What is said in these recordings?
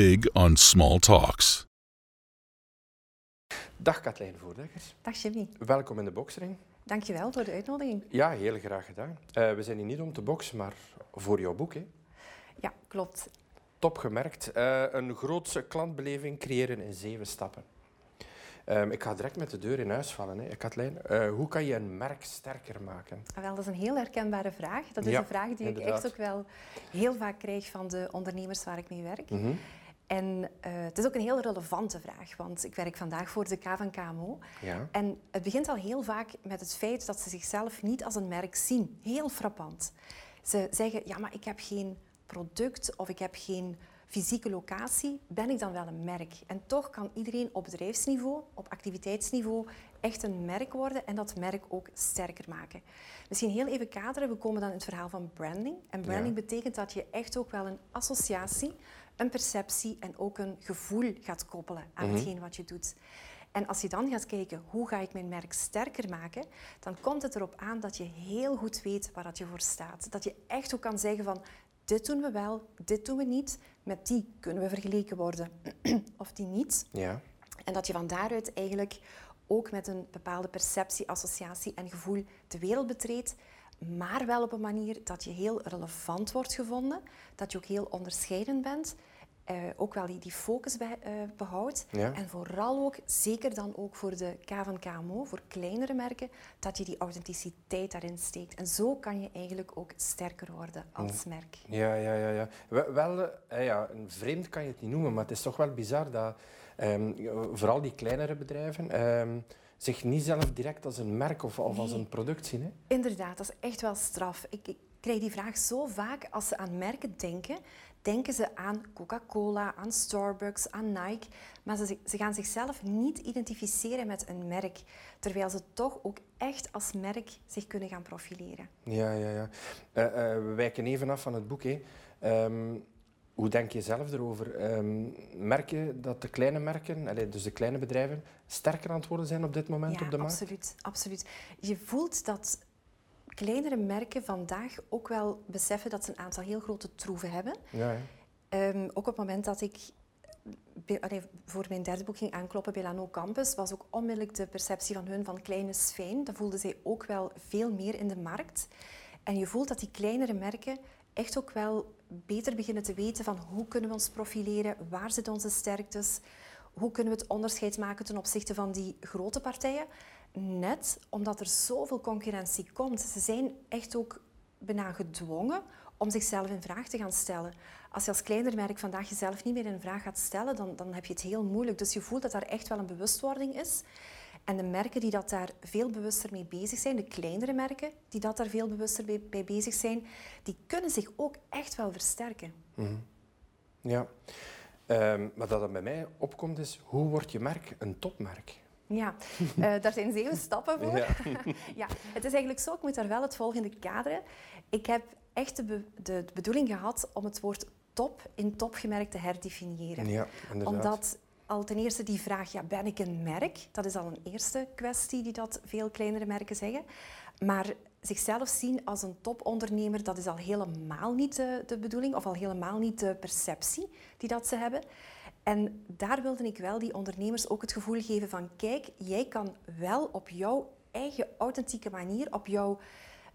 big on small talks. Dag Katlijn Voordekkers. Dag Jimmy. Welkom in de boksring. Dankjewel voor de uitnodiging. Ja, heel graag gedaan. Uh, we zijn hier niet om te boksen, maar voor jouw boek. Hè? Ja, klopt. Top gemerkt. Uh, een grootse klantbeleving creëren in zeven stappen. Um, ik ga direct met de deur in huis vallen. Hè. Katlijn, uh, hoe kan je een merk sterker maken? Ah, wel, dat is een heel herkenbare vraag. Dat is een vraag die inderdaad. ik echt ook wel heel vaak krijg van de ondernemers waar ik mee werk. Mm -hmm. En uh, het is ook een heel relevante vraag, want ik werk vandaag voor de K van KMO. Ja. En het begint al heel vaak met het feit dat ze zichzelf niet als een merk zien. Heel frappant. Ze zeggen, ja, maar ik heb geen product of ik heb geen fysieke locatie, ben ik dan wel een merk. En toch kan iedereen op bedrijfsniveau, op activiteitsniveau, echt een merk worden en dat merk ook sterker maken. Misschien heel even kaderen, we komen dan in het verhaal van branding. En branding betekent dat je echt ook wel een associatie, een perceptie en ook een gevoel gaat koppelen aan mm hetgeen wat je doet. En als je dan gaat kijken hoe ga ik mijn merk sterker maken, dan komt het erop aan dat je heel goed weet waar dat je voor staat. Dat je echt ook kan zeggen van dit doen we wel, dit doen we niet. Met die kunnen we vergeleken worden of die niet. Ja. En dat je van daaruit eigenlijk ook met een bepaalde perceptie, associatie en gevoel de wereld betreedt, maar wel op een manier dat je heel relevant wordt gevonden, dat je ook heel onderscheidend bent uh, ook wel die, die focus bij, uh, behoudt. En vooral ook, zeker dan ook voor de K van KMO, voor kleinere merken, dat je die authenticiteit daarin steekt. En zo kan je eigenlijk ook sterker worden als merk. Ja, ja, ja. ja. Wel, uh, ja, een vreemd kan je het niet noemen, maar het is toch wel bizar dat um, vooral die kleinere bedrijven... Um, zich niet zelf direct als een merk of, of als een product zien. Hè? Inderdaad, dat is echt wel straf. Ik, ik krijg die vraag zo vaak als ze aan merken denken denken ze aan Coca-Cola, aan Starbucks, aan Nike, maar ze, ze, gaan zichzelf niet identificeren met een merk, terwijl ze toch ook echt als merk zich kunnen gaan profileren. Ja, ja, ja. Uh, uh, we wijken even af van het boek. Hè. Um, hoe denk je zelf erover? Um, merk je dat de kleine merken, dus de kleine bedrijven, sterker aan het worden zijn op dit moment ja, op de markt? Absoluut, absoluut. Je voelt dat kleinere merken vandaag ook wel beseffen dat ze een aantal heel grote troeven hebben. Ja, um, ook op het moment dat ik voor mijn derde boek ging aankloppen bij Lano Campus, was ook onmiddellijk de perceptie van hun van kleine is fijn. Dat voelden zij ook wel veel meer in de markt. En je voelt dat die kleinere merken echt ook wel beter beginnen te weten van hoe kunnen we ons profileren, waar zitten onze sterktes, hoe kunnen we het onderscheid maken ten opzichte van die grote partijen net omdat er zoveel concurrentie komt. Ze zijn echt ook bijna gedwongen om zichzelf in vraag te gaan stellen. Als je als kleiner merk vandaag jezelf niet meer in vraag gaat stellen, dan, dan heb je het heel moeilijk. Dus je voelt dat daar echt wel een bewustwording is. En de merken die dat daar veel bewuster mee bezig zijn, de kleinere merken die dat daar veel bewuster bij, bezig zijn, die kunnen zich ook echt wel versterken. Mhm. Ja, um, maar dat bij mij opkomt is, hoe wordt je merk een topmerk? Ja, uh, daar zijn zeven stappen voor. Ja. ja. het is eigenlijk zo, ik moet daar wel het volgende kaderen. Ik heb echt de, de, bedoeling gehad om het woord top in topgemerkt te herdefiniëren. Ja, Omdat al ten eerste die vraag, ja, ben ik een merk? Dat is al een eerste kwestie die dat veel kleinere merken zeggen. Maar zichzelf zien als een topondernemer, dat is al helemaal niet de, de bedoeling, of al helemaal niet de perceptie die dat ze hebben. En daar wilde ik wel die ondernemers ook het gevoel geven van kijk, jij kan wel op jouw eigen authentieke manier, op jouw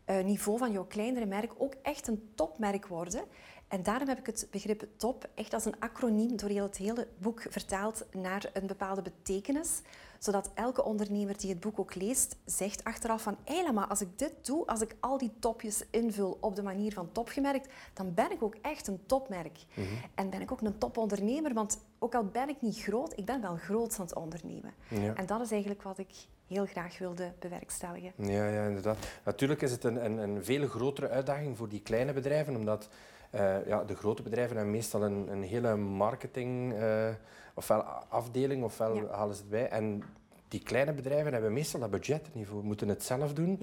uh, niveau van jouw kleinere merk, ook echt een topmerk worden. En daarom heb ik het begrip top echt als een acroniem door heel het hele boek vertaald naar een bepaalde betekenis zodat elke ondernemer die het boek ook leest, zegt achteraf van maar als ik dit doe, als ik al die topjes invul op de manier van topgemerkt, dan ben ik ook echt een topmerk. Mhm. En ben ik ook een topondernemer, want ook al ben ik niet groot, ik ben wel groot aan het ondernemen. En dat is eigenlijk wat ik heel graag wilde bewerkstelligen. Ja, ja inderdaad. Natuurlijk is het een, een, een veel grotere uitdaging voor die kleine bedrijven, omdat uh, ja, de grote bedrijven hebben meestal een, een hele marketing... Uh, ofwel afdeling, ofwel halen ze het bij. En die kleine bedrijven hebben meestal dat budget niet voor, moeten het zelf doen.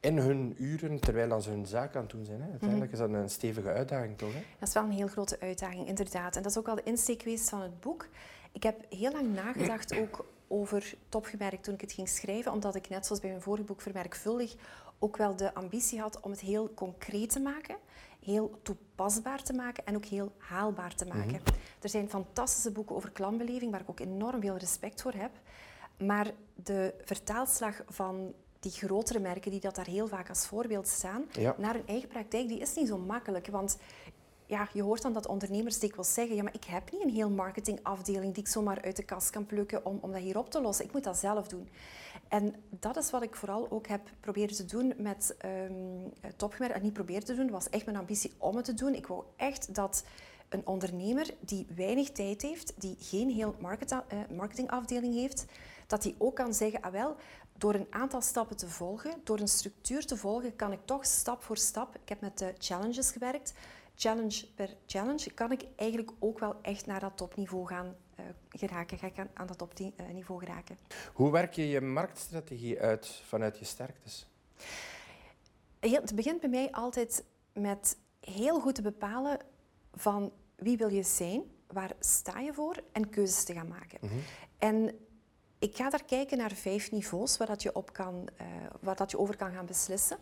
In hun uren, terwijl ze hun zaak aan het doen zijn. Hè. Uiteindelijk is dat een stevige uitdaging, toch? Hè? Dat is wel een heel grote uitdaging, inderdaad. En dat is ook al de insteek geweest van het boek. Ik heb heel lang nagedacht ook over topgemerkt toen ik het ging schrijven, omdat ik net zoals bij mijn vorige boek Vermerkvuldig ook wel de ambitie had om het heel concreet te maken heel toepasbaar te maken en ook heel haalbaar te maken. Mhm. Er zijn fantastische boeken over klantbeleving waar ik ook enorm veel respect voor heb. Maar de vertaalslag van die grotere merken die dat daar heel vaak als voorbeeld staan, naar hun eigen praktijk, die is niet zo makkelijk. Want ja, je hoort dan dat ondernemers dikwijls zeggen, ja, maar ik heb niet een heel marketingafdeling die ik zomaar uit de kast kan plukken om, om dat hier op te lossen. Ik moet dat zelf doen. En dat is wat ik vooral ook heb proberen te doen met um, topgemerkt. En niet proberen te doen, was echt mijn ambitie om het te doen. Ik wou echt dat een ondernemer die weinig tijd heeft, die geen heel market, uh, marketingafdeling heeft, dat die ook kan zeggen, ah wel, door een aantal stappen te volgen, door een structuur te volgen, kan ik toch stap voor stap, ik heb met de challenges gewerkt, challenge per challenge, kan ik eigenlijk ook wel echt naar dat topniveau gaan uh, geraken, ga ik aan, aan dat topniveau geraken. Hoe werk je je marktstrategie uit vanuit je sterktes? Heel, het begint bij mij altijd met heel goed te bepalen van wie wil je zijn, waar sta je voor en keuzes te gaan maken. Mhm. En ik ga daar kijken naar vijf niveaus waar, dat je, op kan, uh, waar dat je over kan gaan beslissen.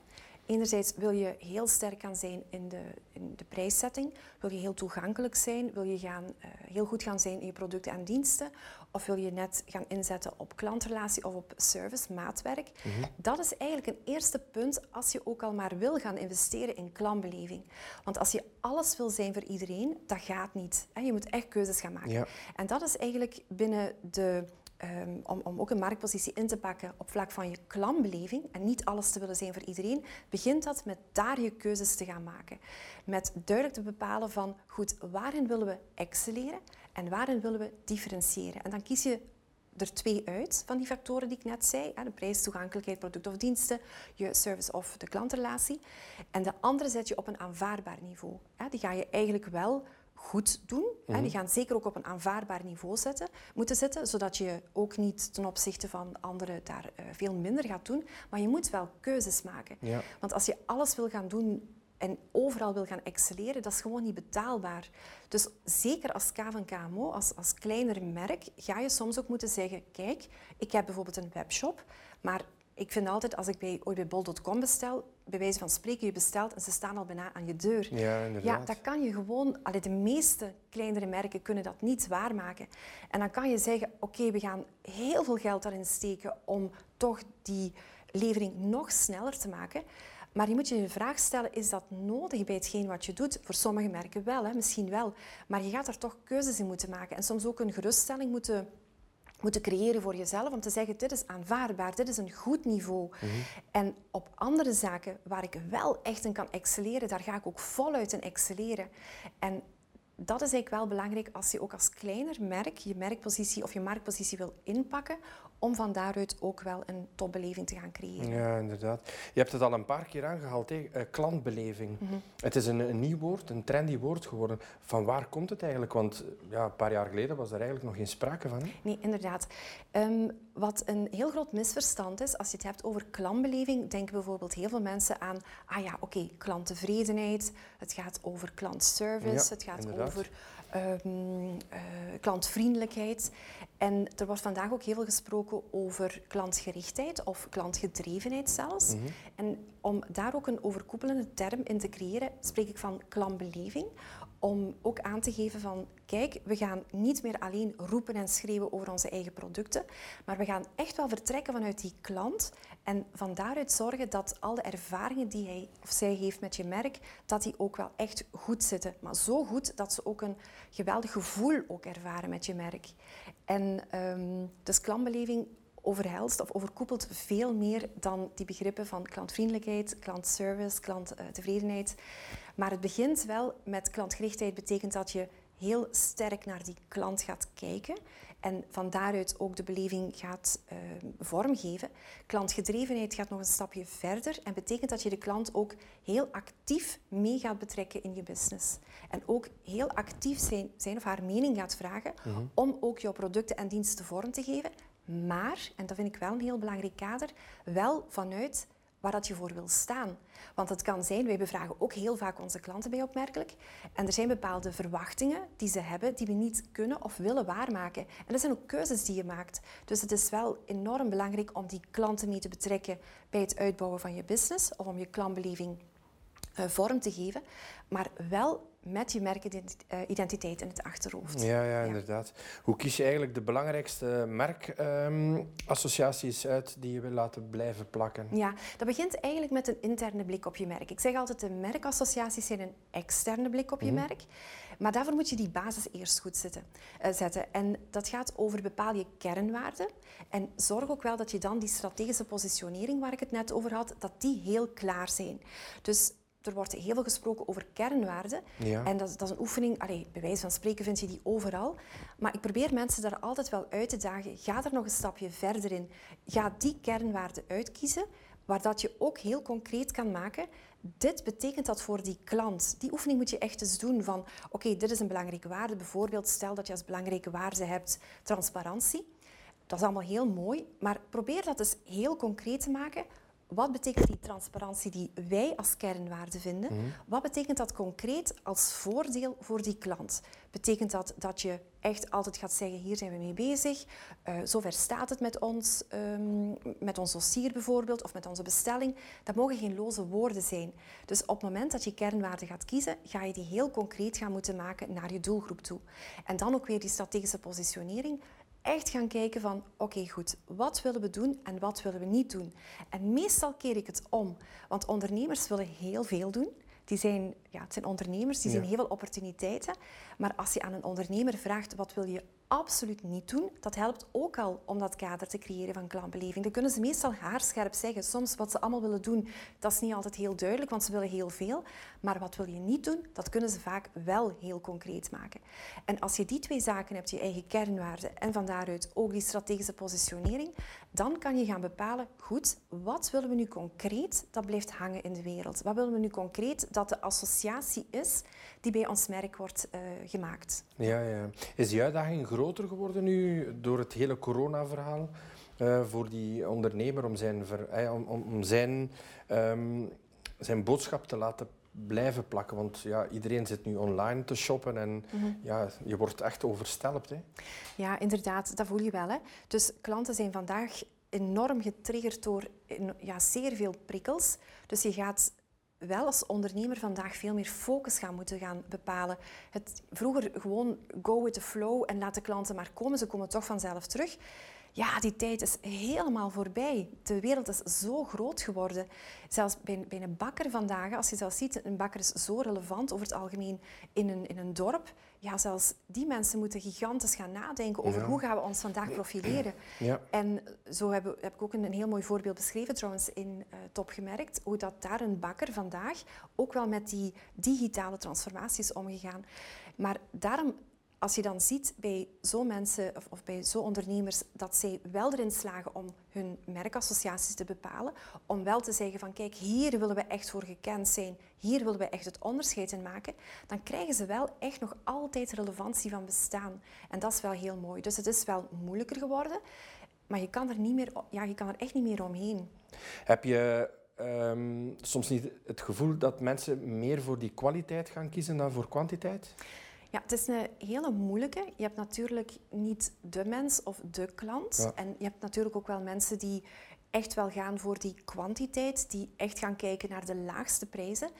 Enerzijds wil je heel sterk gaan zijn in de, in de prijszetting, wil je heel toegankelijk zijn, wil je gaan, uh, heel goed gaan zijn in je producten en diensten, of wil je net gaan inzetten op klantrelatie of op service, maatwerk. Mhm. Dat is eigenlijk een eerste punt als je ook al maar wil gaan investeren in klantbeleving. Want als je alles wil zijn voor iedereen, dat gaat niet. Je moet echt keuzes gaan maken. Ja. En dat is eigenlijk binnen de Ehm, om, om, ook een marktpositie in te pakken op vlak van je klantbeleving en niet alles te willen zijn voor iedereen, begint dat met daar je keuzes te gaan maken. Met duidelijk te bepalen van, goed, waarin willen we excelleren en waarin willen we differentiëren. En dan kies je er twee uit van die factoren die ik net zei. De prijs, toegankelijkheid, product of diensten, je service of de klantrelatie. En de andere zet je op een aanvaardbaar niveau. Die ga je eigenlijk wel goed doen. Mm Die gaan zeker ook op een aanvaardbaar niveau zetten, moeten zitten, zodat je ook niet ten opzichte van anderen daar uh, veel minder gaat doen. Maar je moet wel keuzes maken. Ja. Want als je alles wil gaan doen en overal wil gaan excelleren, dat is gewoon niet betaalbaar. Dus zeker als K van KMO, als, als kleiner merk, ga je soms ook moeten zeggen, kijk, ik heb bijvoorbeeld een webshop, maar ik vind altijd, als ik bij, ooit bij bol.com bestel, bij wijze van spreken, je bestelt en ze staan al bijna aan je deur. Ja, inderdaad. Ja, dat kan je gewoon... Allee, de meeste kleinere merken kunnen dat niet waarmaken. En dan kan je zeggen, oké, we gaan heel veel geld daarin steken om toch die levering nog sneller te maken. Maar je moet je de vraag stellen, is dat nodig bij hetgeen wat je doet? Voor sommige merken wel, hè, misschien wel. Maar je gaat er toch keuzes in moeten maken. En soms ook een geruststelling moeten moeten creëren voor jezelf om te zeggen, dit is aanvaardbaar, dit is een goed niveau. Mhm. En op andere zaken waar ik wel echt in kan excelleren, daar ga ik ook voluit in excelleren. En dat is eigenlijk wel belangrijk als je ook als kleiner merk je merkpositie of je marktpositie wil inpakken, om van daaruit ook wel een topbeleving te gaan creëren. Ja, inderdaad. Je hebt het al een paar keer aangehaald, hè? Uh, klantbeleving. Mhm. Het is een, een, nieuw woord, een trendy woord geworden. Van waar komt het eigenlijk? Want ja, een paar jaar geleden was er eigenlijk nog geen sprake van. Hè? Nee, inderdaad. Um, wat een heel groot misverstand is, als je het hebt over klantbeleving, denken bijvoorbeeld heel veel mensen aan, ah ja, oké, klanttevredenheid, het gaat over klantservice, het gaat over um, klantvriendelijkheid. En er wordt vandaag ook heel veel gesproken over klantgerichtheid of klantgedrevenheid zelfs. Mhm. En om daar ook een overkoepelende term in te creëren, spreek ik van klantbeleving om ook aan te geven van, kijk, we gaan niet meer alleen roepen en schreeuwen over onze eigen producten, maar we gaan echt wel vertrekken vanuit die klant en van daaruit zorgen dat alle ervaringen die hij of zij heeft met je merk, dat die ook wel echt goed zitten. Maar zo goed dat ze ook een geweldig gevoel ook ervaren met je merk. En um, dus klantbeleving overhelst of overkoepelt veel meer dan die begrippen van klantvriendelijkheid, klantservice, klanttevredenheid. Maar het begint wel met klantgerichtheid, betekent dat je heel sterk naar die klant gaat kijken en van daaruit ook de beleving gaat uh, vormgeven. Klantgedrevenheid gaat nog een stapje verder en betekent dat je de klant ook heel actief mee gaat betrekken in je business. En ook heel actief zijn, zijn of haar mening gaat vragen mhm. om ook jouw producten en diensten vorm te geven. Maar, en dat vind ik wel een heel belangrijk kader, wel vanuit waar dat je voor wil staan. Want het kan zijn, wij bevragen ook heel vaak onze klanten bij opmerkelijk. En er zijn bepaalde verwachtingen die ze hebben die we niet kunnen of willen waarmaken. En dat zijn ook keuzes die je maakt. Dus het is wel enorm belangrijk om die klanten mee te betrekken bij het uitbouwen van je business of om je klantbeleving vorm te geven, maar wel met je merkidentiteit in het achterhoofd. Ja, ja, inderdaad. Hoe kies je eigenlijk de belangrijkste merkassociaties uit die je wil laten blijven plakken? Ja, dat begint eigenlijk met een interne blik op je merk. Ik zeg altijd, de merkassociaties zijn een externe blik op je mhm. merk. Maar daarvoor moet je die basis eerst goed zitten, uh, zetten. En dat gaat over bepaal je kernwaarden. En zorg ook wel dat je dan die strategische positionering waar ik het net over had, dat die heel klaar zijn. Dus er wordt heel veel gesproken over kernwaarden. En dat, dat, is een oefening, allee, bij wijze van spreken vind je die overal. Maar ik probeer mensen daar altijd wel uit te dagen. Ga er nog een stapje verder in. Ga die kernwaarden uitkiezen, waar dat je ook heel concreet kan maken. Dit betekent dat voor die klant. Die oefening moet je echt eens doen van, oké, dit is een belangrijke waarde. Bijvoorbeeld, stel dat je als belangrijke waarde hebt transparantie. Dat is allemaal heel mooi, maar probeer dat eens heel concreet te maken wat betekent die transparantie die wij als kernwaarde vinden? Mhm. Wat betekent dat concreet als voordeel voor die klant? Betekent dat dat je echt altijd gaat zeggen, hier zijn we mee bezig, uh, zover staat het met ons, um, met ons dossier bijvoorbeeld, of met onze bestelling. Dat mogen geen loze woorden zijn. Dus op het moment dat je kernwaarde gaat kiezen, ga je die heel concreet gaan moeten maken naar je doelgroep toe. En dan ook weer die strategische positionering echt gaan kijken van oké goed, wat willen we doen en wat willen we niet doen. En meestal keer ik het om, want ondernemers willen heel veel doen. Die zijn, ja, het zijn ondernemers, die zien heel veel opportuniteiten. Maar als je aan een ondernemer vraagt wat wil je absoluut niet doen. Dat helpt ook al om dat kader te creëren van klantbeleving. Dan kunnen ze meestal haarscherp zeggen. Soms wat ze allemaal willen doen, dat is niet altijd heel duidelijk, want ze willen heel veel. Maar wat wil je niet doen, dat kunnen ze vaak wel heel concreet maken. En als je die twee zaken hebt, je eigen kernwaarden en van daaruit ook die strategische positionering, dan kan je gaan bepalen, goed, wat willen we nu concreet dat blijft hangen in de wereld? Wat willen we nu concreet dat de associatie is die bij ons merk wordt uh, gemaakt? Ja, ja. Is die uitdaging groter geworden nu door het hele corona-verhaal? Uh, voor die ondernemer om zijn, ver, uh, om, om, zijn, um, zijn boodschap te laten blijven plakken. Want ja, iedereen zit nu online te shoppen en mm -hmm. ja, je wordt echt overstelpt. Hè? Ja, inderdaad, dat voel je wel. Hè. Dus klanten zijn vandaag enorm getriggerd door ja, zeer veel prikkels. Dus je gaat wel als ondernemer vandaag veel meer focus gaan moeten gaan bepalen. Het, vroeger gewoon go with the flow en laat de klanten maar komen, ze komen toch vanzelf terug. Ja, die tijd is helemaal voorbij. De wereld is zo groot geworden. Zelfs bij, bij een bakker vandaag, als je zelfs ziet, een bakker is zo relevant over het algemeen in een, in een dorp. Ja, zelfs die mensen moeten gigantisch gaan nadenken over hoe gaan we ons vandaag profileren. Ja. En zo heb, heb, ik ook een, een, heel mooi voorbeeld beschreven trouwens in uh, Top gemerkt, hoe dat daar een bakker vandaag ook wel met die digitale transformaties omgegaan. Maar daarom als je dan ziet bij zo'n mensen of, bij zo'n ondernemers dat zij wel erin slagen om hun merkassociaties te bepalen, om wel te zeggen van kijk, hier willen we echt voor gekend zijn, hier willen we echt het onderscheid in maken, dan krijgen ze wel echt nog altijd relevantie van bestaan. En dat is wel heel mooi. Dus het is wel moeilijker geworden, maar je kan er, niet meer, ja, je kan er echt niet meer omheen. Heb je ehm, soms niet het gevoel dat mensen meer voor die kwaliteit gaan kiezen dan voor kwantiteit? Ja, het is een hele moeilijke. Je hebt natuurlijk niet de mens of de klant. En je hebt natuurlijk ook wel mensen die echt wel gaan voor die kwantiteit, die echt gaan kijken naar de laagste prijzen.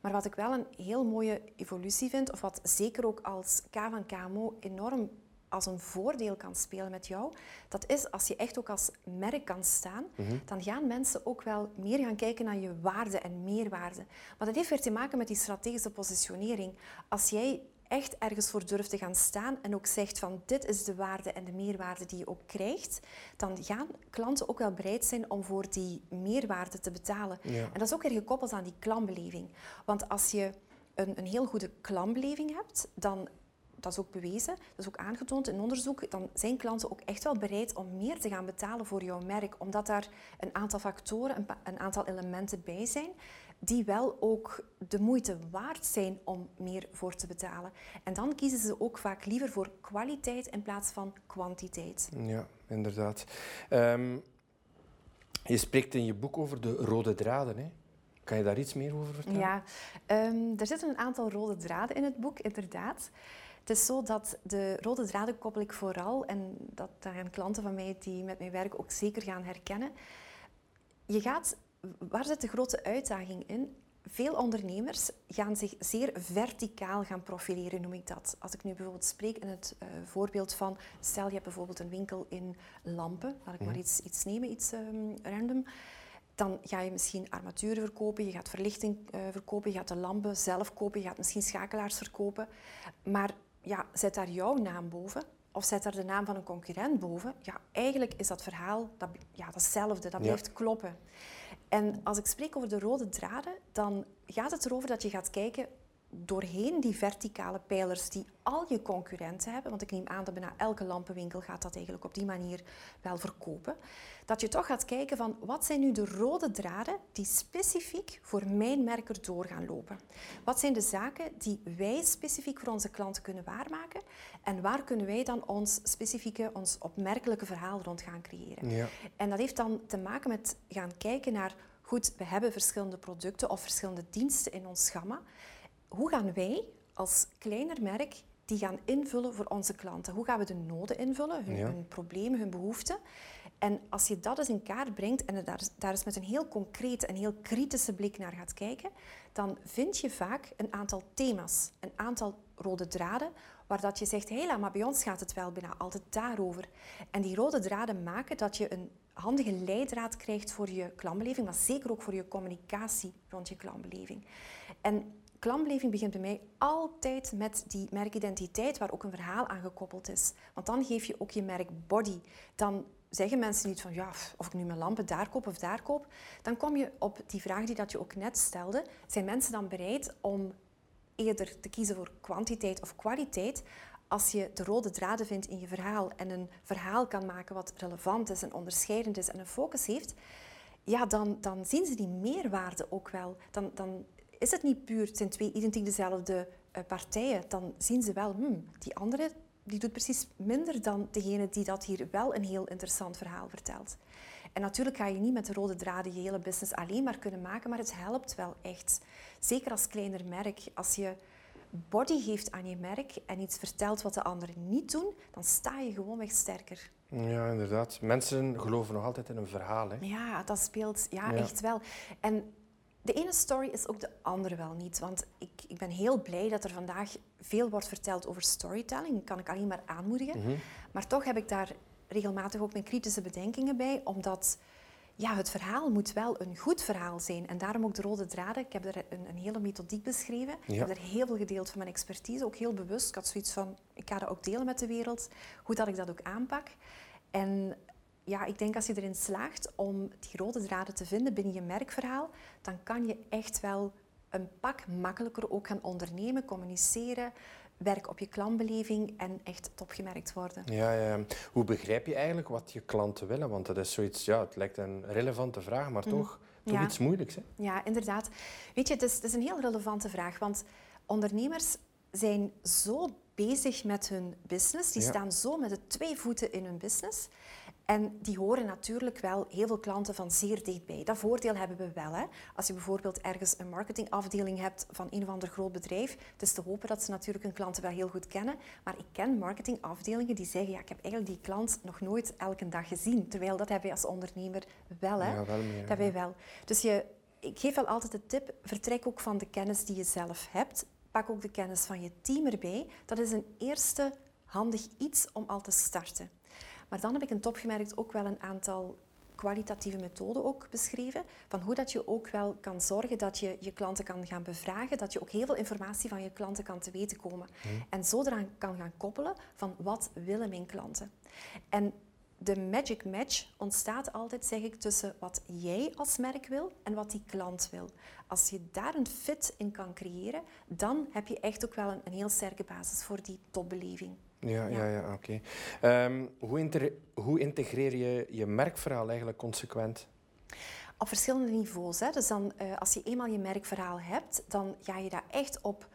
Maar wat ik wel een heel mooie evolutie vind, of wat zeker ook als K van KMO enorm als een voordeel kan spelen met jou, dat is als je echt ook als merk kan staan, mhm. dan gaan mensen ook wel meer gaan kijken naar je waarde en meerwaarde. Maar dat heeft weer te maken met die strategische positionering. Als jij echt ergens voor durft te gaan staan en ook zegt van dit is de waarde en de meerwaarde die je ook krijgt, dan gaan klanten ook wel bereid zijn om voor die meerwaarde te betalen. En dat is ook weer gekoppeld aan die klantbeleving. Want als je een, een heel goede klantbeleving hebt, dan dat is ook bewezen, dat is ook aangetoond in onderzoek, dan zijn klanten ook echt wel bereid om meer te gaan betalen voor jouw merk, omdat daar een aantal factoren, een, een aantal elementen bij zijn die wel ook de moeite waard zijn om meer voor te betalen. En dan kiezen ze ook vaak liever voor kwaliteit in plaats van kwantiteit. Ja, inderdaad. Um, je spreekt in je boek over de rode draden. Hè? Kan je daar iets meer over vertellen? Ja, um, er zitten een aantal rode draden in het boek, inderdaad. Het is zo dat de rode draden koppel ik vooral, en dat daar zijn klanten van mij die met mij werken ook zeker gaan herkennen. Je gaat waar zit de grote uitdaging in? veel ondernemers gaan zich zeer verticaal gaan profileren, noem ik dat. Als ik nu bijvoorbeeld spreek in het uh, voorbeeld van, stel je hebt bijvoorbeeld een winkel in lampen, laat ik maar mhm. iets, iets nemen, iets um, random. Dan ga je misschien armaturen verkopen, je gaat verlichting uh, verkopen, je gaat de lampen zelf kopen, je gaat misschien schakelaars verkopen. Maar ja, zet daar jouw naam boven of zet daar de naam van een concurrent boven. Ja, eigenlijk is dat verhaal dat, ja, datzelfde, dat blijft kloppen. En als ik spreek over de rode draden, dan gaat het erover dat je gaat kijken doorheen die verticale pijlers die al je concurrenten hebben, want ik neem aan dat bijna elke lampenwinkel gaat dat eigenlijk op die manier wel verkopen, dat je toch gaat kijken van wat zijn nu de rode draden die specifiek voor mijn merk erdoor gaan lopen. Wat zijn de zaken die wij specifiek voor onze klanten kunnen waarmaken en waar kunnen wij dan ons specifieke, ons opmerkelijke verhaal rond gaan creëren. Ja. En dat heeft dan te maken met gaan kijken naar, goed, we hebben verschillende producten of verschillende diensten in ons gamma hoe gaan wij als kleiner merk die gaan invullen voor onze klanten? Hoe gaan we de noden invullen, hun, hun problemen, hun behoeften? En als je dat eens in kaart brengt en daar, daar eens met een heel concrete en heel kritische blik naar gaat kijken, dan vind je vaak een aantal thema's, een aantal rode draden, waar dat je zegt, hé, maar bij ons gaat het wel bijna altijd daarover. En die rode draden maken dat je een handige leidraad krijgt voor je klantbeleving, maar zeker ook voor je communicatie rond je klantbeleving. En klantbeleving begint bij mij altijd met die merkidentiteit waar ook een verhaal aan gekoppeld is. Want dan geef je ook je merk body. Dan zeggen mensen niet van ja, of ik nu mijn lampen daar koop of daar koop. Dan kom je op die vraag die dat je ook net stelde. Zijn mensen dan bereid om eerder te kiezen voor kwantiteit of kwaliteit als je de rode draden vindt in je verhaal en een verhaal kan maken wat relevant is en onderscheidend is en een focus heeft, ja, dan, dan zien ze die meerwaarde ook wel. Dan, dan is het niet puur, het zijn twee identiek dezelfde uh, partijen, dan zien ze wel, hmm, die andere die doet precies minder dan degene die dat hier wel een heel interessant verhaal vertelt. En natuurlijk ga je niet met de rode draden je hele business alleen maar kunnen maken, maar het helpt wel echt. Zeker als kleiner merk, als je body geeft aan je merk en iets vertelt wat de anderen niet doen, dan sta je gewoonweg sterker. Ja, inderdaad. Mensen geloven nog altijd in een verhaal. Hè? Ja, dat speelt ja, ja. echt wel. En de ene story is ook de andere wel niet. Want ik, ik ben heel blij dat er vandaag veel wordt verteld over storytelling. Dat kan ik alleen maar aanmoedigen. Mhm. Maar toch heb ik daar regelmatig ook mijn kritische bedenkingen bij. Omdat ja, het verhaal moet wel een goed verhaal zijn. En daarom ook de rode draden. Ik heb er een, een hele methodiek beschreven. Ik heb er heel veel gedeeld van mijn expertise. Ook heel bewust. Ik had zoiets van, ik ga dat ook delen met de wereld. Hoe dat ik dat ook aanpak. En ja, ik denk als je erin slaagt om die rode draden te vinden binnen je merkverhaal, dan kan je echt wel een pak makkelijker ook gaan ondernemen, communiceren, werk op je klantbeleving en echt topgemerkt worden. Ja, ja. Hoe begrijp je eigenlijk wat je klanten willen? Want dat is zoiets, ja, het lijkt een relevante vraag, maar mhm. toch, toch iets moeilijks. Hè? Ja, inderdaad. Weet je, het is, het is een heel relevante vraag, want ondernemers zijn zo bezig met hun business, die staan zo met de twee voeten in hun business. En die horen natuurlijk wel heel veel klanten van zeer dichtbij. Dat voordeel hebben we wel. Hè? Als je bijvoorbeeld ergens een marketingafdeling hebt van een of ander groot bedrijf, het is te hopen dat ze natuurlijk hun klanten wel heel goed kennen. Maar ik ken marketingafdelingen die zeggen, ja, ik heb eigenlijk die klant nog nooit elke dag gezien. Terwijl dat hebben wij als ondernemer wel. Hè? Ja, wel meer, dat hebben wij wel. Dus je, ik geef wel altijd de tip, vertrek ook van de kennis die je zelf hebt. Pak ook de kennis van je team erbij. Dat is een eerste handig iets om al te starten. Maar dan heb ik in Topgemerkt ook wel een aantal kwalitatieve methoden ook beschreven. Van hoe dat je ook wel kan zorgen dat je je klanten kan gaan bevragen. Dat je ook heel veel informatie van je klanten kan te weten komen. Hmm. En zo eraan kan gaan koppelen van wat willen mijn klanten. En de magic match ontstaat altijd, zeg ik, tussen wat jij als merk wil en wat die klant wil. Als je daar een fit in kan creëren, dan heb je echt ook wel een, een heel sterke basis voor die topbeleving. Ja, ja. ja, oké. Ehm, hoe, hoe integreer je je merkverhaal eigenlijk consequent? Op verschillende niveaus. Hè. Dus dan, uh, als je eenmaal je merkverhaal hebt, dan ga je daar echt op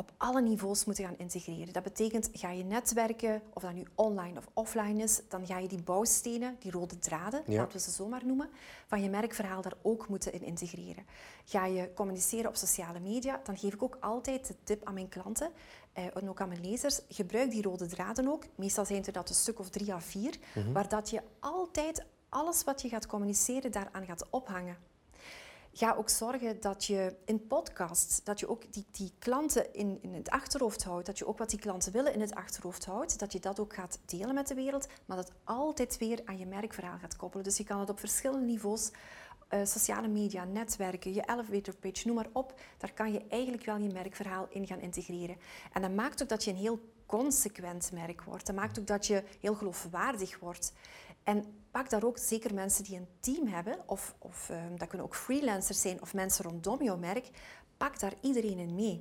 op alle niveaus moeten gaan integreren. Dat betekent, ga je netwerken, of dat nu online of offline is, dan ga je die bouwstenen, die rode draden, laten we ze zo maar noemen, van je merkverhaal daar ook moeten in integreren. Ga je communiceren op sociale media, dan geef ik ook altijd de tip aan mijn klanten eh, en ook aan mijn lezers, gebruik die rode draden ook. Meestal zijn er dat een stuk of drie à vier, mm waar dat je altijd alles wat je gaat communiceren daaraan gaat ophangen. ga ook zorgen dat je in podcasts, dat je ook die, die klanten in, in het achterhoofd houdt, dat je ook wat die klanten willen in het achterhoofd houdt, dat je dat ook gaat delen met de wereld, maar dat altijd weer aan je merkverhaal gaat koppelen. Dus je kan het op verschillende niveaus uh, sociale media, netwerken, je elevator page, noem maar op. Daar kan je eigenlijk wel je merkverhaal in gaan integreren. En dat maakt ook dat je een heel consequent merk wordt. Dat maakt ook dat je heel geloofwaardig wordt. En pak daar ook zeker mensen die een team hebben, of, of um, dat kunnen ook freelancers zijn of mensen rondom jouw merk, pak daar iedereen in mee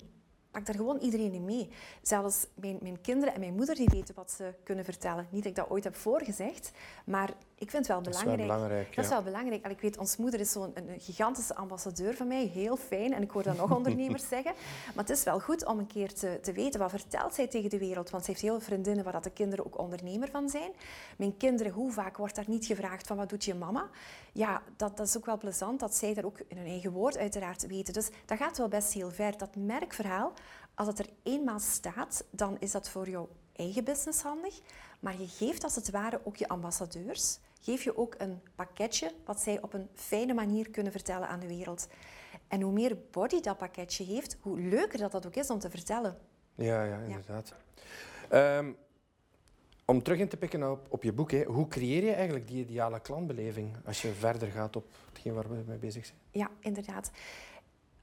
pak daar gewoon iedereen in mee. Zelfs mijn, mijn kinderen en mijn moeder die weten wat ze kunnen vertellen. Niet dat ik dat ooit heb voorgezegd, maar ik vind het wel belangrijk. Dat is wel belangrijk. Dat is wel belangrijk. En ik weet, ons moeder is zo'n een gigantische ambassadeur van mij. Heel fijn. En ik hoor dat nog ondernemers zeggen. Maar het is wel goed om een keer te, te weten wat vertelt zij tegen de wereld. Want ze heeft heel veel vriendinnen waar dat de kinderen ook ondernemer van zijn. Mijn kinderen, hoe vaak wordt daar niet gevraagd van wat doet je mama? Ja, dat, dat is ook wel plezant dat zij daar ook in hun eigen woord uiteraard weten. Dus dat gaat wel best heel ver. Dat merkverhaal, als het er eenmaal staat, dan is dat voor jouw eigen business handig. Maar je geeft als het ware ook je ambassadeurs geef je ook een pakketje wat zij op een fijne manier kunnen vertellen aan de wereld. En hoe meer body dat pakketje heeft, hoe leuker dat, dat ook is om te vertellen. Ja, ja inderdaad. Ehm, om terug in te pikken op, op je boek, hè, hoe creëer je eigenlijk die ideale klantbeleving als je verder gaat op hetgeen waar we mee bezig zijn? Ja, inderdaad.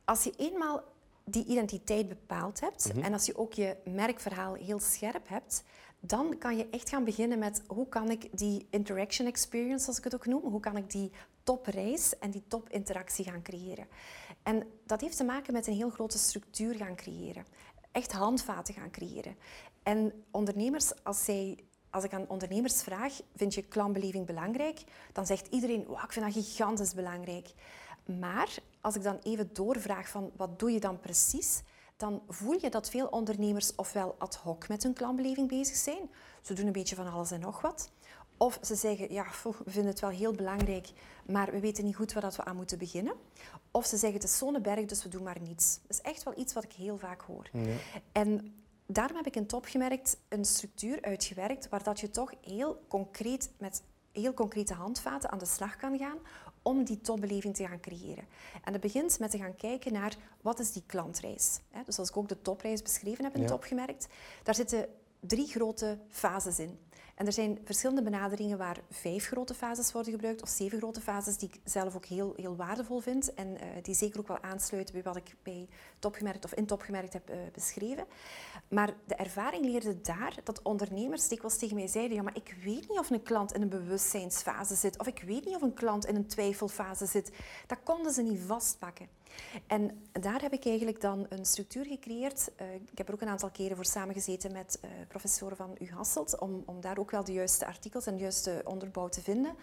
Als je eenmaal die identiteit bepaald hebt mhm. en als je ook je merkverhaal heel scherp hebt, dan kan je echt gaan beginnen met hoe kan ik die interaction experience, zoals ik het ook noem, hoe kan ik die topreis en die topinteractie gaan creëren. En dat heeft te maken met een heel grote structuur gaan creëren. Echt handvaten gaan creëren. En ondernemers, als zij als ik aan ondernemers vraag, vind je klantbeleving belangrijk? Dan zegt iedereen, wow, ik vind dat gigantisch belangrijk. Maar als ik dan even doorvraag van wat doe je dan precies, dan voel je dat veel ondernemers ofwel ad hoc met hun klantbeleving bezig zijn. Ze doen een beetje van alles en nog wat. Of ze zeggen, ja, we vinden het wel heel belangrijk, maar we weten niet goed waar we aan moeten beginnen. Of ze zeggen, het is zo'n berg, dus we doen maar niets. Dat is echt wel iets wat ik heel vaak hoor. Ja. En daarom heb ik in top gemerkt een structuur uitgewerkt waar dat je toch heel concreet met heel concrete handvaten aan de slag kan gaan om die topbeleving te gaan creëren. En dat begint met te gaan kijken naar wat is die klantreis. Dus als ik ook de topreis beschreven heb in ja. Topgemerkt, daar zitten drie grote fases in. En er zijn verschillende benaderingen waar vijf grote fases worden gebruikt, of zeven grote fases, die ik zelf ook heel, heel waardevol vind en uh, die zeker ook wel aansluiten bij wat ik bij topgemerkt of in topgemerkt heb uh, beschreven. Maar de ervaring leerde daar dat ondernemers dikwijls tegen mij zeiden, ja, maar ik weet niet of een klant in een bewustzijnsfase zit, of ik weet niet of een klant in een twijfelfase zit. Dat konden ze niet vastpakken. En daar heb ik eigenlijk dan een structuur gecreëerd. Uh, ik heb er ook een aantal keren voor samengezeten met uh, professoren van U Hasselt, om, om daar ook wel de juiste artikels en de juiste onderbouw te vinden.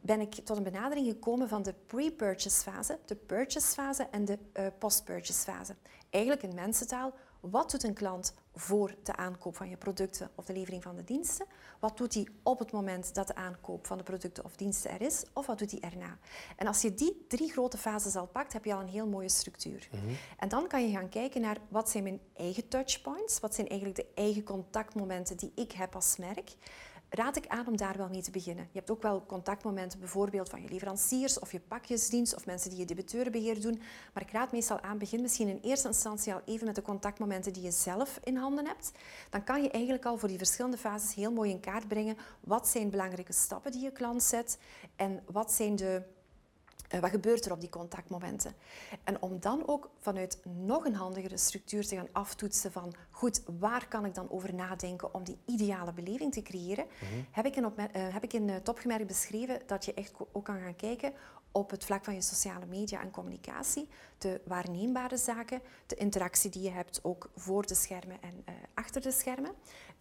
Ben ik tot een benadering gekomen van de pre-purchase fase, de purchase fase en de uh, post-purchase fase. Eigenlijk in mensentaal, wat doet een klant voor de aankoop van je producten of de levering van de diensten? Wat doet hij op het moment dat de aankoop van de producten of diensten er is? Of wat doet hij erna? En als je die drie grote fases al pakt, heb je al een heel mooie structuur. Mhm. En dan kan je gaan kijken naar wat zijn mijn eigen touchpoints? Wat zijn eigenlijk de eigen contactmomenten die ik heb als merk? Raad ik aan om daar wel mee te beginnen. Je hebt ook wel contactmomenten bijvoorbeeld van je leveranciers of je pakjesdienst of mensen die je debiteurenbeheer doen. Maar ik raad meestal aan, begin misschien in eerste instantie al even met de contactmomenten die je zelf in handen hebt. Dan kan je eigenlijk al voor die verschillende fases heel mooi in kaart brengen wat zijn belangrijke stappen die je klant zet en wat zijn de wat gebeurt er op die contactmomenten? En om dan ook vanuit nog een handigere structuur te gaan aftoetsen van goed, waar kan ik dan over nadenken om die ideale beleving te creëren, mhm. heb ik in, op, uh, heb ik in topgemerkt beschreven dat je echt ook kan gaan kijken op het vlak van je sociale media en communicatie, de waarneembare zaken, de interactie die je hebt ook voor de schermen en achter de schermen.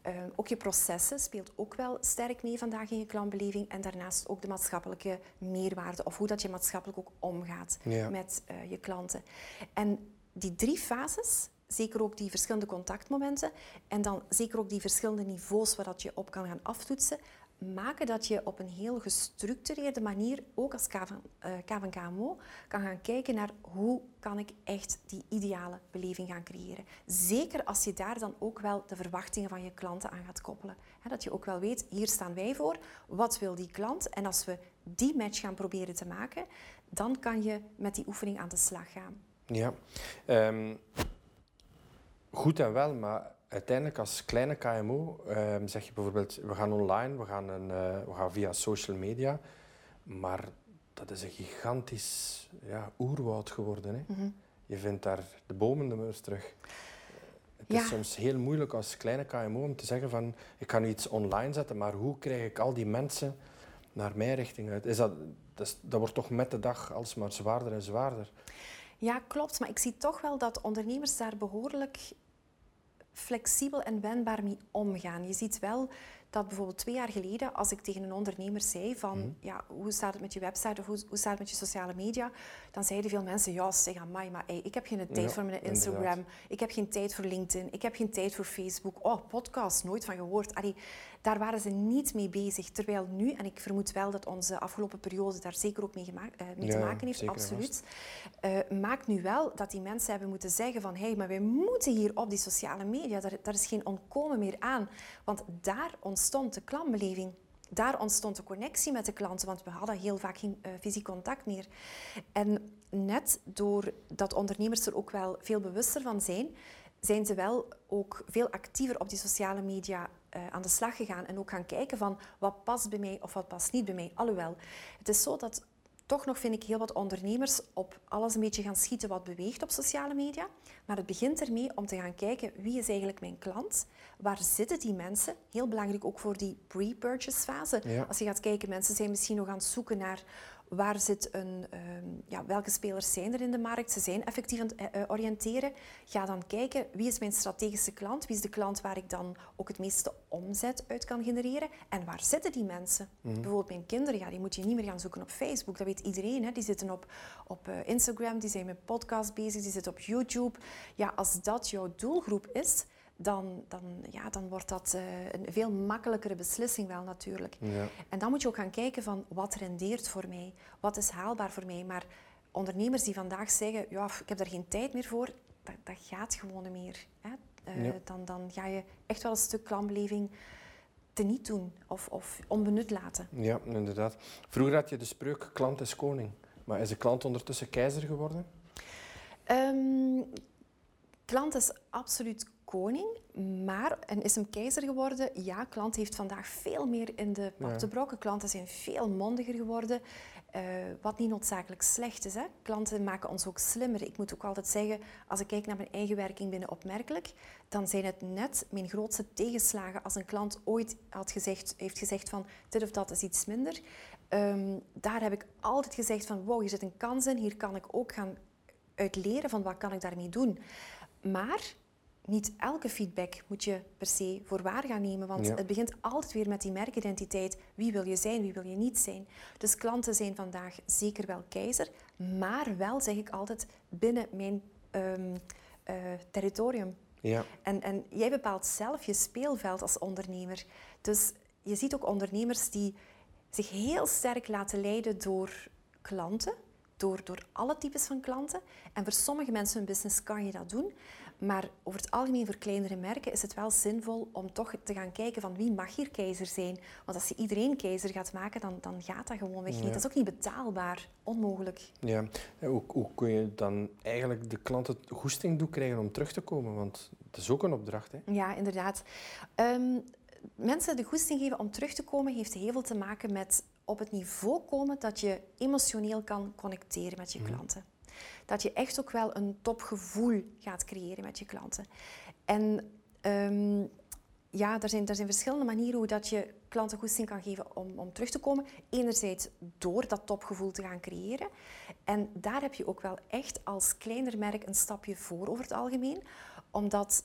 Ehm, ook je processen speelt ook wel sterk mee vandaag in je klantbeleving. En daarnaast ook de maatschappelijke meerwaarde of hoe dat je maatschappelijk ook omgaat met uh, je klanten. En die drie fases, zeker ook die verschillende contactmomenten en dan zeker ook die verschillende niveaus waar dat je op kan gaan aftoetsen, maken dat je op een heel gestructureerde manier, ook als KVKMO, eh, kan gaan kijken naar hoe kan ik echt die ideale beleving gaan creëren. Zeker als je daar dan ook wel de verwachtingen van je klanten aan gaat koppelen. dat je ook wel weet, hier staan wij voor, wat wil die klant? En als we die match gaan proberen te maken, dan kan je met die oefening aan de slag gaan. Ja, um, goed en wel, maar uiteindelijk als kleine KMO um, zeg je bijvoorbeeld, we gaan online, we gaan, een, uh, we gaan via social media, maar dat is een gigantisch ja, oerwoud geworden. Hè? Mm Je vindt daar de bomen de meurs terug. Het is soms heel moeilijk als kleine KMO om te zeggen van ik kan nu iets online zetten, maar hoe krijg ik al die mensen naar mijn richting uit? Is dat, dat, dat wordt toch met de dag alsmaar zwaarder en zwaarder. Ja, klopt. Maar ik zie toch wel dat ondernemers daar behoorlijk flexibel en wendbaar mee omgaan. Je ziet wel dat bijvoorbeeld twee jaar geleden, als ik tegen een ondernemer zei van, mhm. ja, hoe staat het met je website of hoe, hoe, staat het met je sociale media, dan zeiden veel mensen, ja, zeg aan mij, maar ik heb geen tijd voor mijn Instagram, ik heb geen tijd voor LinkedIn, ik heb geen tijd voor Facebook, oh, podcast, nooit van gehoord. Allee, daar waren ze niet mee bezig. Terwijl nu, en ik vermoed wel dat onze afgelopen periode daar zeker ook mee, gemaakt, uh, mee te maken heeft, absoluut, uh, maakt nu wel dat die mensen hebben moeten zeggen van, hé, hey, maar wij moeten hier op die sociale media, daar, daar is geen ontkomen meer aan. Want daar ontstond de klantbeleving. Daar ontstond de connectie met de klanten, want we hadden heel vaak geen uh, fysiek contact meer. En net doordat ondernemers er ook wel veel bewuster van zijn, zijn ze wel ook veel actiever op die sociale media uh, aan de slag gegaan en ook gaan kijken van wat past bij mij of wat past niet bij mij. Alhoewel, het is zo dat toch nog vind ik heel wat ondernemers op alles een beetje gaan schieten wat beweegt op sociale media. Maar het begint ermee om te gaan kijken wie is eigenlijk mijn klant, waar zitten die mensen. Heel belangrijk ook voor die pre-purchase fase. Als je gaat kijken, mensen zijn misschien nog aan het zoeken naar waar zit een, ehm, ja, welke spelers zijn er in de markt? Ze zijn effectief aan het uh, oriënteren. Ga dan kijken wie is mijn strategische klant? Wie is de klant waar ik dan ook het meeste omzet uit kan genereren? En waar zitten die mensen? Mhm. Bijvoorbeeld mijn kinderen, ja, die moet je niet meer gaan zoeken op Facebook. Dat weet iedereen. Hè? Die zitten op, op uh, Instagram, die zijn met podcast bezig, die zitten op YouTube. Ja, als dat jouw doelgroep is, dan, dan, ja, dan wordt dat uh, een veel makkelijkere beslissing wel natuurlijk. Ja. En dan moet je ook gaan kijken van wat rendeert voor mij, wat is haalbaar voor mij. Maar ondernemers die vandaag zeggen, ja, ik heb daar geen tijd meer voor, dat, dat gaat gewoon niet meer. Hè? Uh, dan, dan ga je echt wel een stuk klantbeleving teniet doen of, of onbenut laten. Ja, inderdaad. Vroeger had je de spreuk klant is koning. Maar is de klant ondertussen keizer geworden? Um, klant is absoluut koning, maar, en is hem keizer geworden. Ja, klant heeft vandaag veel meer in de pap te brokken. Klanten zijn veel mondiger geworden, uh, wat niet noodzakelijk slecht is. Hè. Klanten maken ons ook slimmer. Ik moet ook altijd zeggen, als ik kijk naar mijn eigen werking binnen Opmerkelijk, dan zijn het net mijn grootste tegenslagen als een klant ooit had gezegd, heeft gezegd van dit of dat is iets minder. Um, daar heb ik altijd gezegd van wow, hier zit een kans in, hier kan ik ook gaan uitleren van wat kan ik daarmee doen. Maar niet elke feedback moet je per se voor waar gaan nemen, want het begint altijd weer met die merkidentiteit. Wie wil je zijn, wie wil je niet zijn? Dus klanten zijn vandaag zeker wel keizer, maar wel, zeg ik altijd, binnen mijn um, uh, territorium. Ja. En, en jij bepaalt zelf je speelveld als ondernemer. Dus je ziet ook ondernemers die zich heel sterk laten leiden door klanten, door, door alle types van klanten. En voor sommige mensen hun business kan je dat doen. Maar over het algemeen voor kleinere merken is het wel zinvol om toch te gaan kijken van wie mag hier keizer zijn. Want als je iedereen keizer gaat maken, dan, dan gaat dat gewoon weg niet. Dat is ook niet betaalbaar. Onmogelijk. Ja, hoe, hoe kun je dan eigenlijk de klanten goesting doen krijgen om terug te komen? Want het is ook een opdracht. Hè? Ja, inderdaad. Um, mensen de goesting geven om terug te komen heeft heel veel te maken met op het niveau komen dat je emotioneel kan connecteren met je mhm. klanten dat je echt ook wel een topgevoel gaat creëren met je klanten. En um, ja, er zijn, er zijn verschillende manieren hoe dat je klanten goesting kan geven om, om terug te komen. Enerzijds door dat topgevoel te gaan creëren. En daar heb je ook wel echt als kleiner merk een stapje voor over het algemeen. Omdat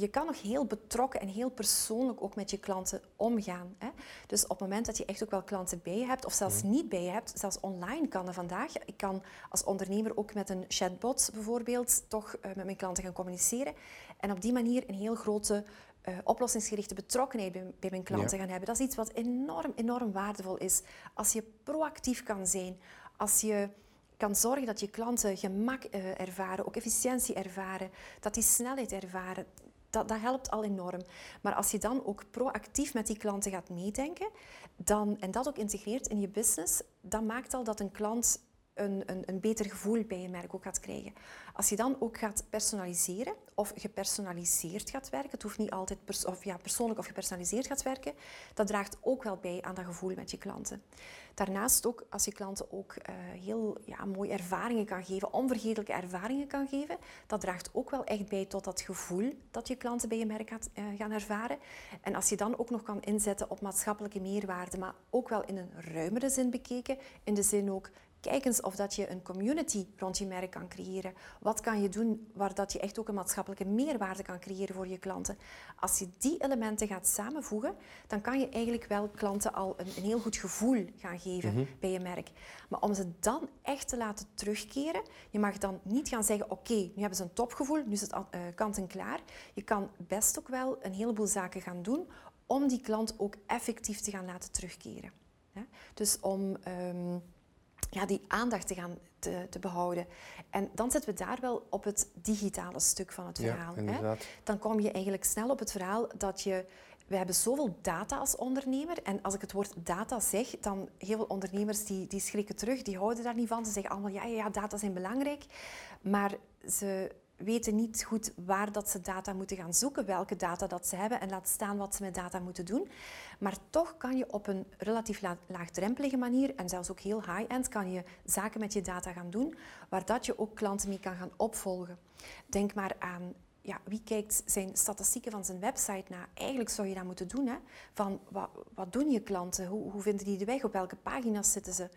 je kan nog heel betrokken en heel persoonlijk ook met je klanten omgaan. Hè? Dus op het moment dat je echt ook wel klanten bij je hebt, of zelfs mhm. niet bij je hebt, zelfs online kan dat vandaag. Ik kan als ondernemer ook met een chatbot bijvoorbeeld toch uh, met mijn klanten gaan communiceren. En op die manier een heel grote uh, oplossingsgerichte betrokkenheid bij, bij mijn klanten gaan hebben. Dat is iets wat enorm, enorm waardevol is. Als je proactief kan zijn, als je kan zorgen dat je klanten gemak uh, ervaren, ook efficiëntie ervaren, dat die snelheid ervaren dat, dat helpt al enorm. Maar als je dan ook proactief met die klanten gaat meedenken dan, en dat ook integreert in je business, dan maakt al dat een klant een, een, een, beter gevoel bij je merk ook gaat krijgen. Als je dan ook gaat personaliseren of gepersonaliseerd gaat werken, het hoeft niet altijd of ja, persoonlijk of gepersonaliseerd gaat werken, dat draagt ook wel bij aan dat gevoel met je klanten. Daarnaast ook als je klanten ook uh, heel ja, mooie ervaringen kan geven, onvergetelijke ervaringen kan geven, dat draagt ook wel echt bij tot dat gevoel dat je klanten bij je merk gaat, uh, gaan ervaren. En als je dan ook nog kan inzetten op maatschappelijke meerwaarde, maar ook wel in een ruimere zin bekeken, in de zin ook Kijk eens of dat je een community rond je merk kan creëren. Wat kan je doen waar dat je echt ook een maatschappelijke meerwaarde kan creëren voor je klanten? Als je die elementen gaat samenvoegen, dan kan je eigenlijk wel klanten al een, een heel goed gevoel gaan geven mhm. bij je merk. Maar om ze dan echt te laten terugkeren, je mag dan niet gaan zeggen, oké, nu hebben ze een topgevoel, nu is het uh, kant en klaar. Je kan best ook wel een heleboel zaken gaan doen om die klant ook effectief te gaan laten terugkeren. Dus om... Ehm, ja, die aandacht te gaan te, te, behouden. En dan zitten we daar wel op het digitale stuk van het verhaal. hè? Dan kom je eigenlijk snel op het verhaal dat je... We hebben zoveel data als ondernemer. En als ik het woord data zeg, dan heel veel ondernemers die, die schrikken terug. Die houden daar niet van. Ze zeggen allemaal, ja, ja, data zijn belangrijk. Maar ze weten niet goed waar dat ze data moeten gaan zoeken, welke data dat ze hebben en laat staan wat ze met data moeten doen. Maar toch kan je op een relatief laagdrempelige manier en zelfs ook heel high-end kan je zaken met je data gaan doen, waar dat je ook klanten mee kan gaan opvolgen. Denk maar aan ja, wie kijkt zijn statistieken van zijn website na? Eigenlijk zou je dat moeten doen. Hè? Van, wat, wat doen je klanten? Hoe, hoe vinden die de weg? Op welke pagina's zitten ze?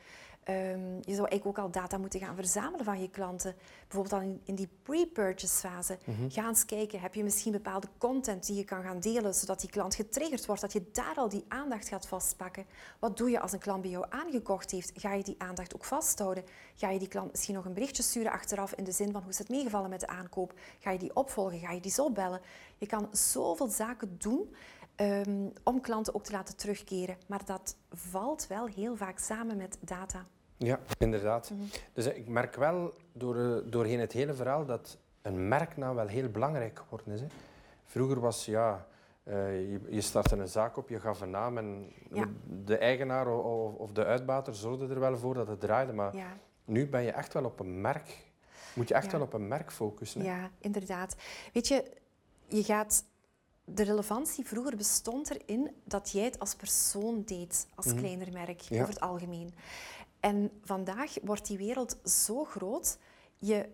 Um, je zou eigenlijk ook al data moeten gaan verzamelen van je klanten. Bijvoorbeeld al in, in die pre-purchase fase. Mm Ga eens kijken, heb je misschien bepaalde content die je kan gaan delen, zodat die klant getriggerd wordt, dat je daar al die aandacht gaat vastpakken. Wat doe je als een klant bij jou aangekocht heeft? Ga je die aandacht ook vasthouden? Ga je die klant misschien nog een berichtje sturen achteraf in de zin van hoe is het meegevallen met de aankoop? Ga je die opvolgen? Ga je die zo bellen? Je kan zoveel zaken doen Ehm, om klanten ook te laten terugkeren. Maar dat valt wel heel vaak samen met data. Ja, inderdaad. Mhm. Dus ik merk wel door, eh, doorheen het hele verhaal dat een merknaam wel heel belangrijk geworden is. Hè. Vroeger was ja, uh, je, je startte een zaak op, je gaf een naam en de eigenaar of, of, de uitbater zorgde er wel voor dat het draaide. Maar ja. nu ben je echt wel op een merk. Moet je echt wel op een merk focussen. Hè? Ja, inderdaad. Weet je, je gaat de relevantie vroeger bestond erin dat jij het als persoon deed, als mm kleiner merk, over het algemeen. En vandaag wordt die wereld zo groot, je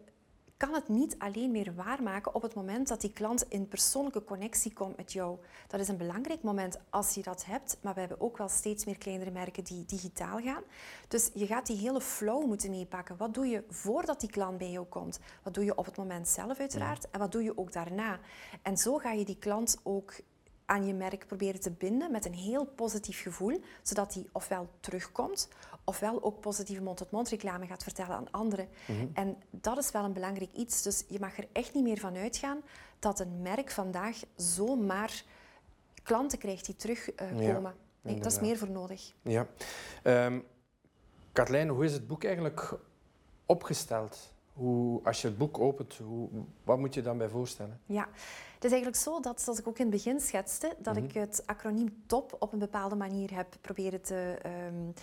kan het niet alleen meer waarmaken op het moment dat die klant in persoonlijke connectie komt met jou. Dat is een belangrijk moment als je dat hebt, maar we hebben ook wel steeds meer kleinere merken die digitaal gaan. Dus je gaat die hele flow moeten meepakken. Wat doe je voordat die klant bij jou komt? Wat doe je op het moment zelf uiteraard? En wat doe je ook daarna? En zo ga je die klant ook aan je merk proberen te binden met een heel positief gevoel, zodat die ofwel terugkomt, ofwel ook positieve mond-tot-mond reclame gaat vertellen aan anderen. Mhm. En dat is wel een belangrijk iets. Dus je mag er echt niet meer van uitgaan dat een merk vandaag zomaar klanten krijgt die terugkomen. Uh, nee, dat is meer voor nodig. Ja. Um, Katlijn, hoe is het boek eigenlijk opgesteld? Hoe, als je het boek opent, hoe, wat moet je dan bij voorstellen? Ja, het is eigenlijk zo dat, zoals ik ook in het begin schetste, dat mhm. ik het acroniem TOP op een bepaalde manier heb proberen te um,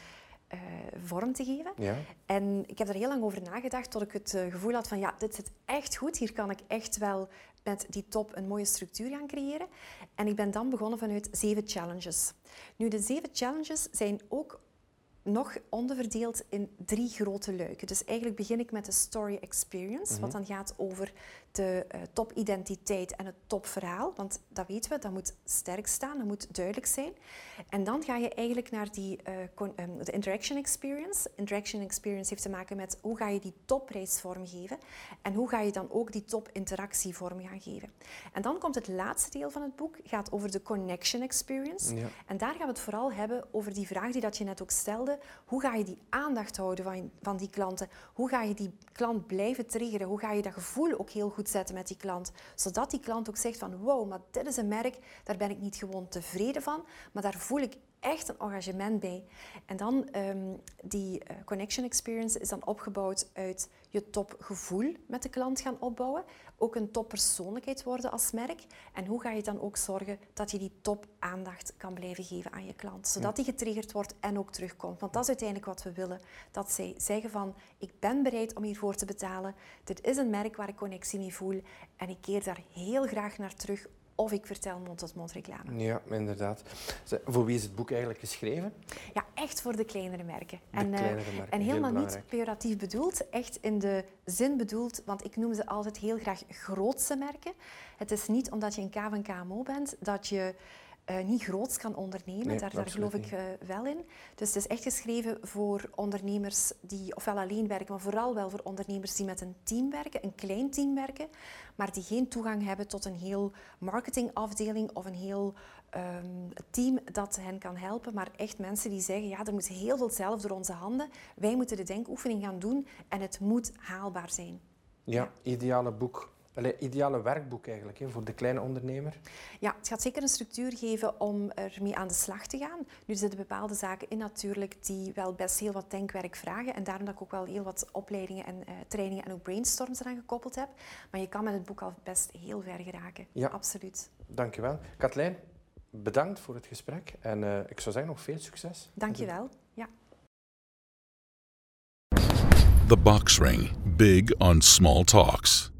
vorm te geven. Ja. En ik heb er heel lang over nagedacht tot ik het uh, gevoel had van ja, dit zit echt goed. Hier kan ik echt wel met die top een mooie structuur gaan creëren. En ik ben dan begonnen vanuit zeven challenges. Nu, de zeven challenges zijn ook nog onderverdeeld in drie grote luiken. Dus eigenlijk begin ik met de story experience, wat mhm. dan gaat over de uh, topidentiteit en het topverhaal. Want dat weten we, dat moet sterk staan, dat moet duidelijk zijn. En dan ga je eigenlijk naar die, uh, de interaction experience. Interaction experience heeft te maken met hoe ga je die topreis vormgeven en hoe ga je dan ook die topinteractie vorm gaan geven. En dan komt het laatste deel van het boek, gaat over de connection experience. En daar gaan we het vooral hebben over die vraag die dat je net ook stelde. Hoe ga je die aandacht houden van, van die klanten? Hoe ga je die klant blijven triggeren? Hoe ga je dat gevoel ook heel goed zetten met die klant. Zodat die klant ook zegt van wow, maar dit is een merk, daar ben ik niet gewoon tevreden van, maar daar voel ik echt een engagement bij. En dan um, die uh, connection experience is dan opgebouwd uit je topgevoel met de klant gaan opbouwen. Ook een toppersoonlijkheid worden als merk. En hoe ga je dan ook zorgen dat je die top aandacht kan blijven geven aan je klant. Zodat die getriggerd wordt en ook terugkomt. Want dat is uiteindelijk wat we willen. Dat zij zeggen van, ik ben bereid om hiervoor te betalen. Dit is een merk waar ik connectie mee voel. En ik keer daar heel graag naar terug of ik vertel mond-tot-mond reclame. Ja, inderdaad. Voor wie is het boek eigenlijk geschreven? Ja, echt voor de kleinere merken. De en, kleinere merken. en helemaal niet pejoratief bedoeld, echt in de zin bedoeld, want ik noem ze altijd heel graag grootse merken. Het is niet omdat je een K van KMO bent dat je uh, niet groots kan ondernemen. daar, daar geloof ik uh, wel in. Dus het is echt geschreven voor ondernemers die ofwel alleen werken, maar vooral wel voor ondernemers die met een team werken, een klein team werken, maar die geen toegang hebben tot een heel marketingafdeling of een heel um, team dat hen kan helpen. Maar echt mensen die zeggen, ja, er moet heel veel zelf door onze handen. Wij moeten de denkoefening gaan doen en het moet haalbaar zijn. Ja. ideale boek Allee, ideale werkboek eigenlijk hè, voor de kleine ondernemer? Ja, het gaat zeker een structuur geven om ermee aan de slag te gaan. Nu zitten bepaalde zaken in natuurlijk die wel best heel wat denkwerk vragen. En daarom dat ik ook wel heel wat opleidingen en uh, trainingen en ook brainstorms eraan gekoppeld heb. Maar je kan met het boek al best heel ver geraken. Ja, absoluut. Dankjewel. Katlijn, bedankt voor het gesprek. En uh, ik zou zeggen nog veel succes. Dankjewel. Ja. The Box Ring. Big on small talks.